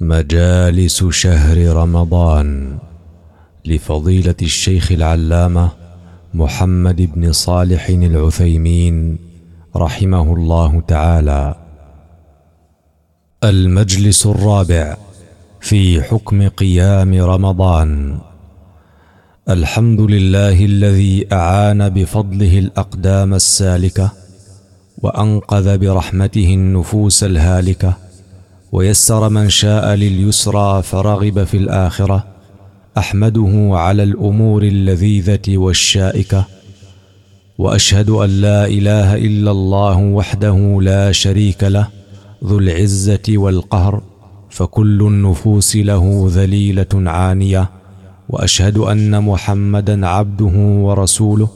مجالس شهر رمضان لفضيلة الشيخ العلامة محمد بن صالح العثيمين رحمه الله تعالى. المجلس الرابع في حكم قيام رمضان. الحمد لله الذي أعان بفضله الأقدام السالكة وأنقذ برحمته النفوس الهالكة ويسر من شاء لليسرى فرغب في الآخرة. أحمده على الأمور اللذيذة والشائكة. وأشهد أن لا إله إلا الله وحده لا شريك له ذو العزة والقهر فكل النفوس له ذليلة عانية. وأشهد أن محمدا عبده ورسوله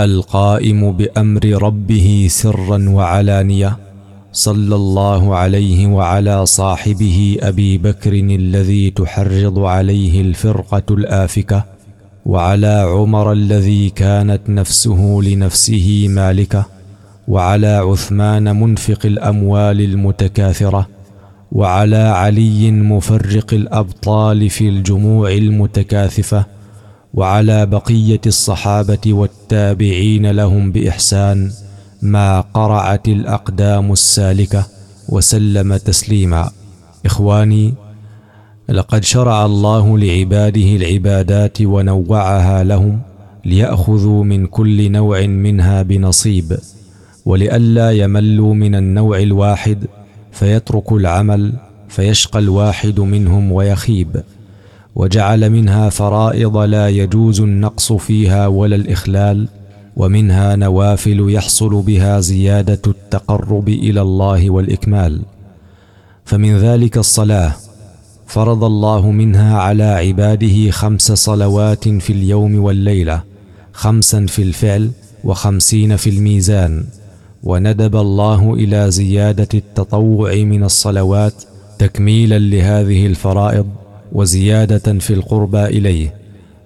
القائم بأمر ربه سرا وعلانية. صلى الله عليه وعلى صاحبه أبي بكر الذي تحرض عليه الفرقة الآفكة وعلى عمر الذي كانت نفسه لنفسه مالكة وعلى عثمان منفق الأموال المتكاثرة وعلى علي مفرق الأبطال في الجموع المتكاثفة وعلى بقية الصحابة والتابعين لهم بإحسان. ما قرعت الأقدام السالكة وسلم تسليما. إخواني لقد شرع الله لعباده العبادات ونوعها لهم ليأخذوا من كل نوع منها بنصيب ولئلا يملوا من النوع الواحد فيتركوا العمل فيشقى الواحد منهم ويخيب وجعل منها فرائض لا يجوز النقص فيها ولا الإخلال ومنها نوافل يحصل بها زيادة التقرب إلى الله والإكمال. فمن ذلك الصلاة فرض الله منها على عباده خمس صلوات في اليوم والليلة خمسا في الفعل وخمسين في الميزان. وندب الله إلى زيادة التطوع من الصلوات تكميلا لهذه الفرائض وزيادة في القربى إليه.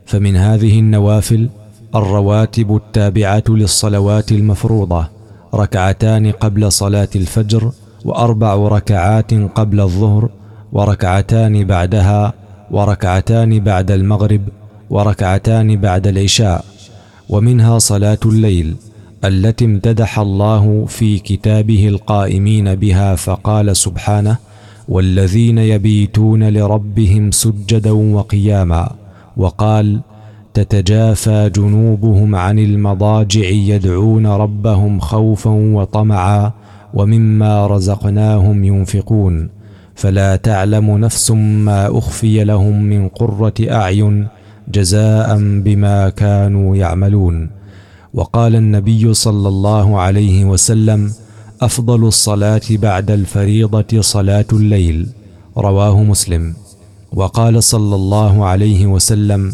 فمن هذه النوافل الرواتب التابعة للصلوات المفروضة ركعتان قبل صلاة الفجر وأربع ركعات قبل الظهر وركعتان بعدها وركعتان بعد المغرب وركعتان بعد العشاء ومنها صلاة الليل التي امتدح الله في كتابه القائمين بها فقال سبحانه والذين يبيتون لربهم سجدا وقياما وقال تتجافى جنوبهم عن المضاجع يدعون ربهم خوفا وطمعا ومما رزقناهم ينفقون. فلا تعلم نفس ما أخفي لهم من قرة أعين جزاء بما كانوا يعملون. وقال النبي صلى الله عليه وسلم أفضل الصلاة بعد الفريضة صلاة الليل. رواه مسلم. وقال صلى الله عليه وسلم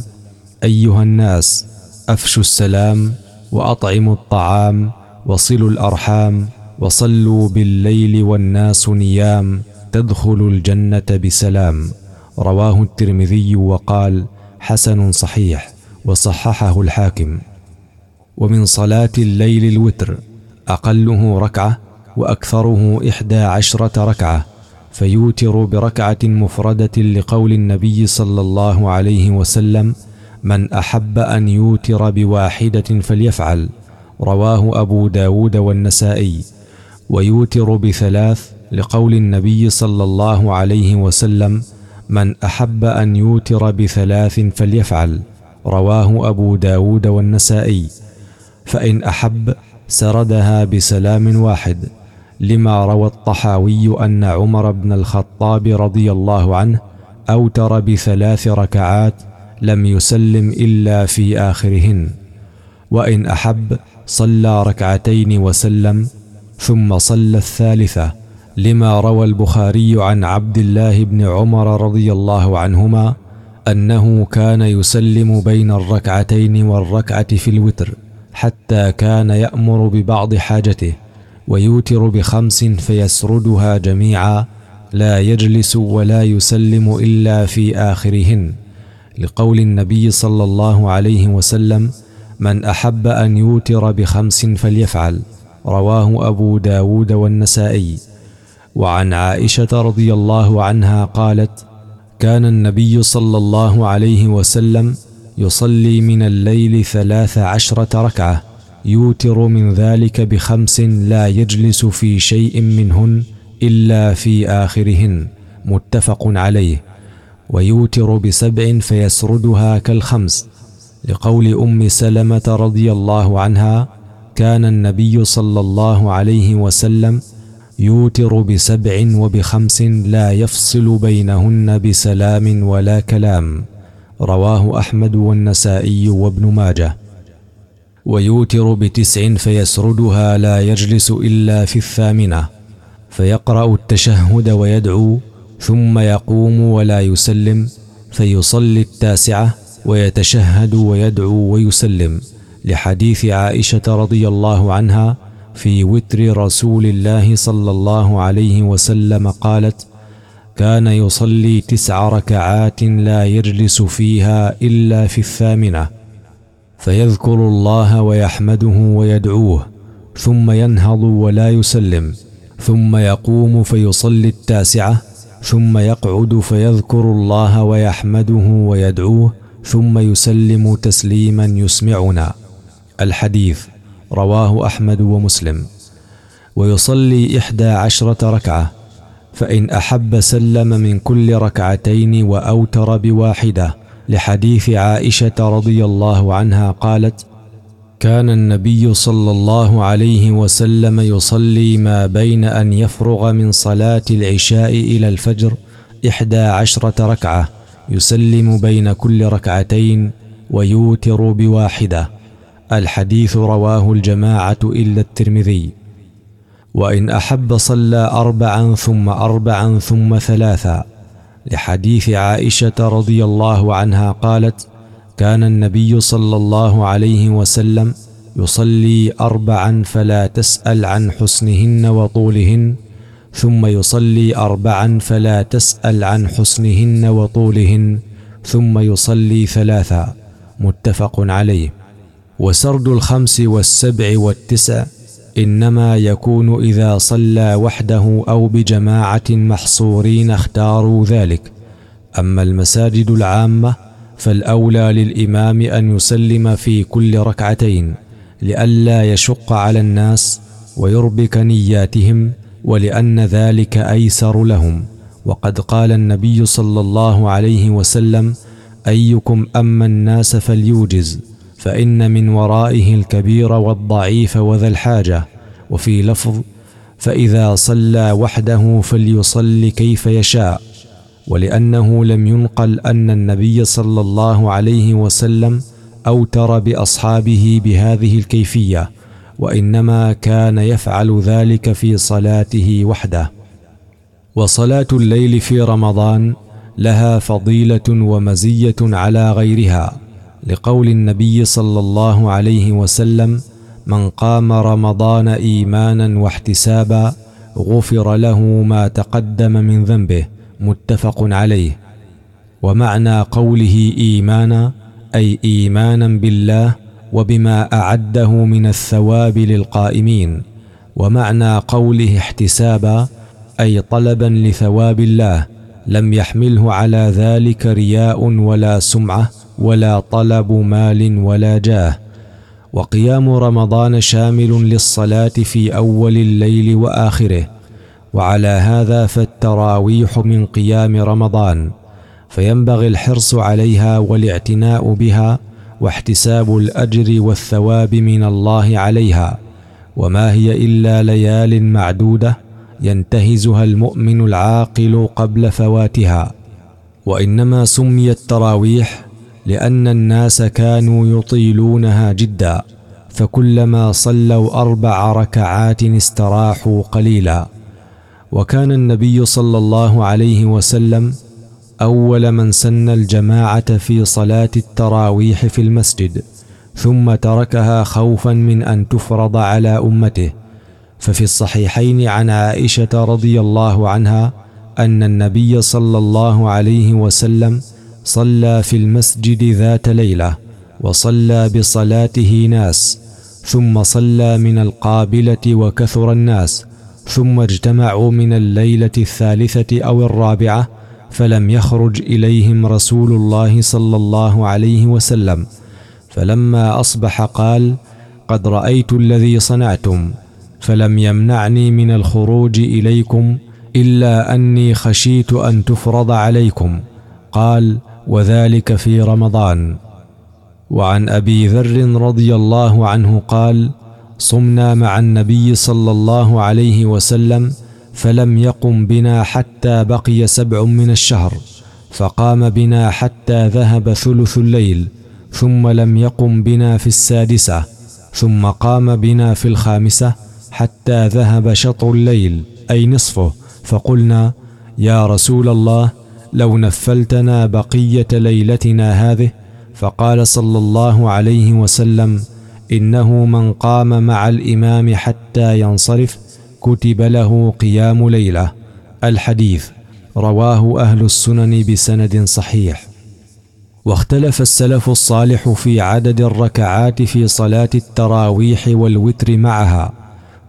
أيها الناس أفشوا السلام وأطعموا الطعام وصلوا الأرحام وصلوا بالليل والناس نيام تدخلوا الجنة بسلام. رواه الترمذي وقال حسن صحيح وصححه الحاكم. ومن صلاة الليل الوتر أقله ركعة وأكثره إحدى عشرة ركعة فيوتر بركعة مفردة لقول النبي صلى الله عليه وسلم من أحب أن يوتر بواحدة فليفعل رواه أبو داود والنسائي ويوتر بثلاث لقول النبي صلى الله عليه وسلم من أحب أن يوتر بثلاث فليفعل رواه أبو داود والنسائي فإن أحب سردها بسلام واحد لما روى الطحاوي أن عمر بن الخطاب رضي الله عنه أوتر بثلاث ركعات لم يسلم إلا في آخرهن. وإن أحب صلى ركعتين وسلم ثم صلى الثالثة لما روى البخاري عن عبد الله بن عمر رضي الله عنهما أنه كان يسلم بين الركعتين والركعة في الوتر حتى كان يأمر ببعض حاجته ويوتر بخمس فيسردها جميعا لا يجلس ولا يسلم إلا في آخرهن. لقول النبي صلى الله عليه وسلم من أحب أن يوتر بخمس فليفعل. رواه أبو داود والنسائي. وعن عائشة رضي الله عنها قالت كان النبي صلى الله عليه وسلم يصلي من الليل ثلاث عشرة ركعة يوتر من ذلك بخمس لا يجلس في شيء منهن إلا في آخرهن. متفق عليه. ويوتر بسبع فيسردها كالخمس. لقول أم سلمة رضي الله عنها كان النبي صلى الله عليه وسلم يوتر بسبع وبخمس لا يفصل بينهن بسلام ولا كلام. رواه أحمد والنسائي وابن ماجه. ويوتر بتسع فيسردها لا يجلس إلا في الثامنة. فيقرأ التشهد ويدعو ثم يقوم ولا يسلم فيصلي التاسعة ويتشهد ويدعو ويسلم. لحديث عائشة رضي الله عنها في وتر رسول الله صلى الله عليه وسلم قالت كان يصلي تسع ركعات لا يجلس فيها إلا في الثامنة فيذكر الله ويحمده ويدعوه ثم ينهض ولا يسلم ثم يقوم فيصلي التاسعة ثم يقعد فيذكر الله ويحمده ويدعوه ثم يسلم تسليما يسمعنا. الحديث رواه أحمد ومسلم. ويصلي إحدى عشرة ركعة فإن أحب سلم من كل ركعتين وأوتر بواحدة. لحديث عائشة رضي الله عنها قالت كان النبي صلى الله عليه وسلم يصلي ما بين أن يفرغ من صلاة العشاء إلى الفجر إحدى عشرة ركعة يسلم بين كل ركعتين ويوتر بواحدة. الحديث رواه الجماعة إلا الترمذي. وإن أحب صلى اربعا ثم اربعا ثم ثلاثا. لحديث عائشة رضي الله عنها قالت كان النبي صلى الله عليه وسلم يصلي اربعا فلا تسأل عن حسنهن وطولهن ثم يصلي اربعا فلا تسأل عن حسنهن وطولهن ثم يصلي ثلاثا متفق عليه. وسرد الخمس والسبع والتسع إنما يكون إذا صلى وحده أو بجماعة محصورين اختاروا ذلك. أما المساجد العامة فالأولى للإمام أن يسلم في كل ركعتين لئلا يشق على الناس ويربك نياتهم ولأن ذلك أيسر لهم. وقد قال النبي صلى الله عليه وسلم أيكم أما الناس فليوجز فإن من ورائه الكبير والضعيف وذا الحاجة. وفي لفظ فإذا صلى وحده فليصل كيف يشاء. ولأنه لم ينقل أن النبي صلى الله عليه وسلم أوتر بأصحابه بهذه الكيفية وإنما كان يفعل ذلك في صلاته وحده. وصلاة الليل في رمضان لها فضيلة ومزية على غيرها لقول النبي صلى الله عليه وسلم من قام رمضان إيمانا واحتسابا غفر له ما تقدم من ذنبه متفق عليه. ومعنى قوله إيمانا أي إيمانا بالله وبما أعده من الثواب للقائمين. ومعنى قوله احتسابا أي طلبا لثواب الله لم يحمله على ذلك رياء ولا سمعة ولا طلب مال ولا جاه. وقيام رمضان شامل للصلاة في أول الليل وآخره. وعلى هذا فالتراويح من قيام رمضان فينبغي الحرص عليها والاعتناء بها واحتساب الأجر والثواب من الله عليها وما هي إلا ليال معدودة ينتهزها المؤمن العاقل قبل فواتها. وإنما سميت تراويح لأن الناس كانوا يطيلونها جدا فكلما صلوا أربع ركعات استراحوا قليلا. وكان النبي صلى الله عليه وسلم أول من سن الجماعة في صلاة التراويح في المسجد ثم تركها خوفا من أن تفرض على أمته. ففي الصحيحين عن عائشة رضي الله عنها أن النبي صلى الله عليه وسلم صلى في المسجد ذات ليلة وصلى بصلاته ناس ثم صلى من القابلة وكثر الناس. ثم اجتمعوا من الليلة الثالثة أو الرابعة فلم يخرج إليهم رسول الله صلى الله عليه وسلم. فلما أصبح قال قد رأيت الذي صنعتم فلم يمنعني من الخروج إليكم إلا أني خشيت أن تفرض عليكم. قال وذلك في رمضان. وعن أبي ذر رضي الله عنه قال صمنا مع النبي صلى الله عليه وسلم فلم يقم بنا حتى بقي سبع من الشهر فقام بنا حتى ذهب ثلث الليل ثم لم يقم بنا في السادسة ثم قام بنا في الخامسة حتى ذهب شطر الليل أي نصفه فقلنا يا رسول الله لو نفلتنا بقية ليلتنا هذه فقال صلى الله عليه وسلم إنه من قام مع الإمام حتى ينصرف كتب له قيام ليلة. الحديث رواه أهل السنن بسند صحيح. واختلف السلف الصالح في عدد الركعات في صلاة التراويح والوتر معها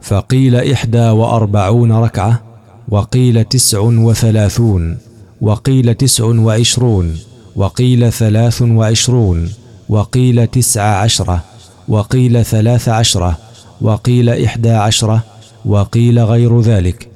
فقيل إحدى وأربعون ركعة وقيل تسع وثلاثون وقيل تسع وعشرون وقيل ثلاث وعشرون وقيل تسع عشرة. وقيل ثلاث عشرة وقيل إحدى عشرة وقيل غير ذلك.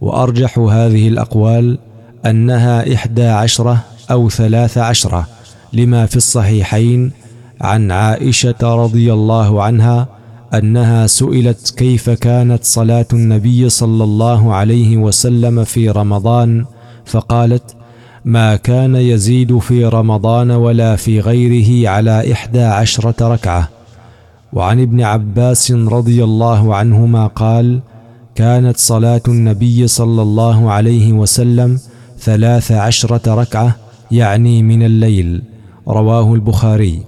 وأرجح هذه الأقوال أنها إحدى عشرة أو ثلاث عشرة لما في الصحيحين عن عائشة رضي الله عنها أنها سئلت كيف كانت صلاة النبي صلى الله عليه وسلم في رمضان؟ فقالت ما كان يزيد في رمضان ولا في غيره على إحدى عشرة ركعة. وعن ابن عباس رضي الله عنهما قال كانت صلاة النبي صلى الله عليه وسلم ثلاث عشرة ركعة يعني من الليل. رواه البخاري.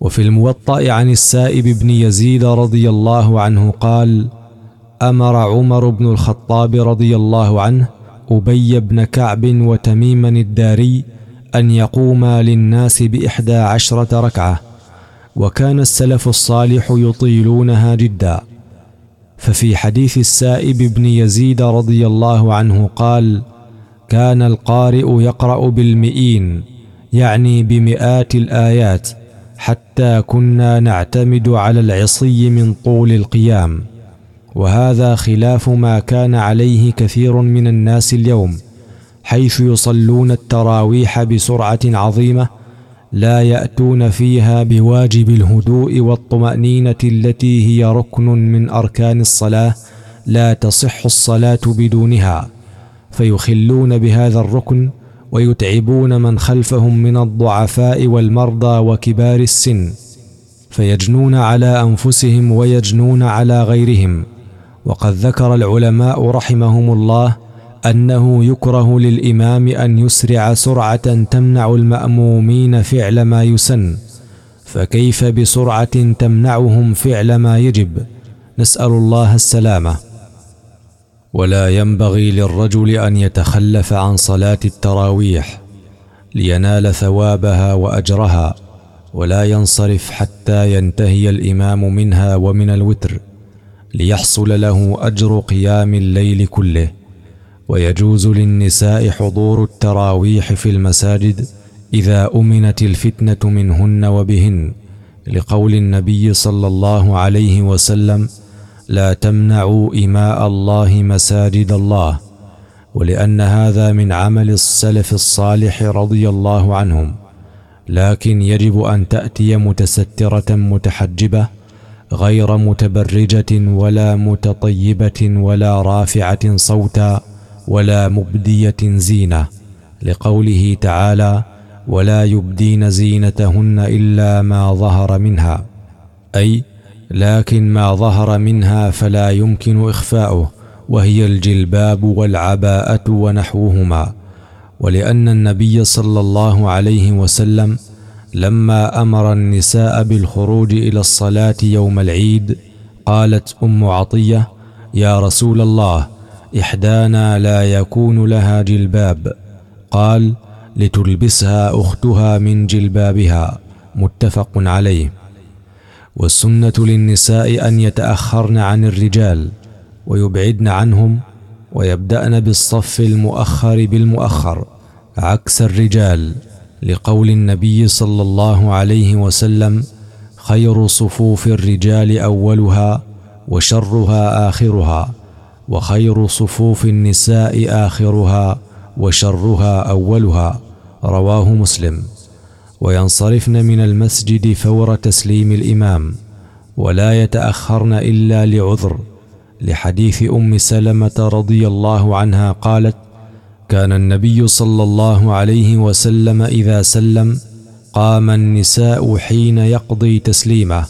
وفي الموطأ عن السائب بن يزيد رضي الله عنه قال أمر عمر بن الخطاب رضي الله عنه أبي بن كعب وتميما الداري أن يقوما للناس بإحدى عشرة ركعة. وكان السلف الصالح يطيلونها جدا. ففي حديث السائب بن يزيد رضي الله عنه قال كان القارئ يقرأ بالمئين يعني بمئات الآيات حتى كنا نعتمد على العصي من طول القيام. وهذا خلاف ما كان عليه كثير من الناس اليوم حيث يصلون التراويح بسرعة عظيمة لا يأتون فيها بواجب الهدوء والطمأنينة التي هي ركن من أركان الصلاة لا تصح الصلاة بدونها. فيخلون بهذا الركن ويتعبون من خلفهم من الضعفاء والمرضى وكبار السن. فيجنون على أنفسهم ويجنون على غيرهم. وقد ذكر العلماء رحمهم الله أنه يكره للإمام أن يسرع سرعة تمنع المأمومين فعل ما يسن فكيف بسرعة تمنعهم فعل ما يجب؟ نسأل الله السلامة. ولا ينبغي للرجل أن يتخلف عن صلاة التراويح لينال ثوابها وأجرها ولا ينصرف حتى ينتهي الإمام منها ومن الوتر ليحصل له أجر قيام الليل كله. ويجوز للنساء حضور التراويح في المساجد إذا أمنت الفتنة منهن وبهن لقول النبي صلى الله عليه وسلم لا تمنعوا إماء الله مساجد الله ولأن هذا من عمل السلف الصالح رضي الله عنهم لكن يجب أن تأتي متسترة متحجبة غير متبرجة ولا متطيبة ولا رافعة صوتا ولا مبدية زينة لقوله تعالى ولا يبدين زينتهن إلا ما ظهر منها أي لكن ما ظهر منها فلا يمكن إخفاؤه وهي الجلباب والعباءة ونحوهما ولأن النبي صلى الله عليه وسلم لما أمر النساء بالخروج إلى الصلاة يوم العيد قالت أم عطية يا رسول الله إحدانا لا يكون لها جلباب. قال لتلبسها أختها من جلبابها. متفق عليه. والسنة للنساء أن يتأخرن عن الرجال ويبعدن عنهم ويبدأن بالصف المؤخر بالمؤخر عكس الرجال. لقول النبي صلى الله عليه وسلم خير صفوف الرجال أولها وشرها آخرها. وخير صفوف النساء آخرها وشرها أولها. رواه مسلم. وينصرفن من المسجد فور تسليم الإمام ولا يتأخرن إلا لعذر. لحديث أم سلمة رضي الله عنها قالت كان النبي صلى الله عليه وسلم إذا سلم قام النساء حين يقضي تسليمه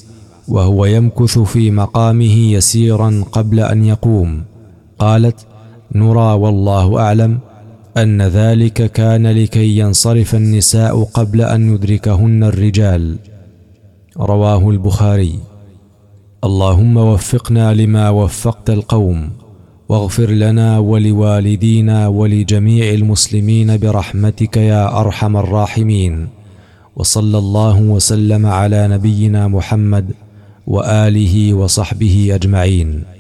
وهو يمكث في مقامه يسيرا قبل أن يقوم. قالت نرى والله أعلم أن ذلك كان لكي ينصرف النساء قبل أن يدركهن الرجال. رواه البخاري. اللهم وفقنا لما وفقت القوم واغفر لنا ولوالدينا ولجميع المسلمين برحمتك يا أرحم الراحمين. وصلى الله وسلم على نبينا محمد وآله وصحبه أجمعين.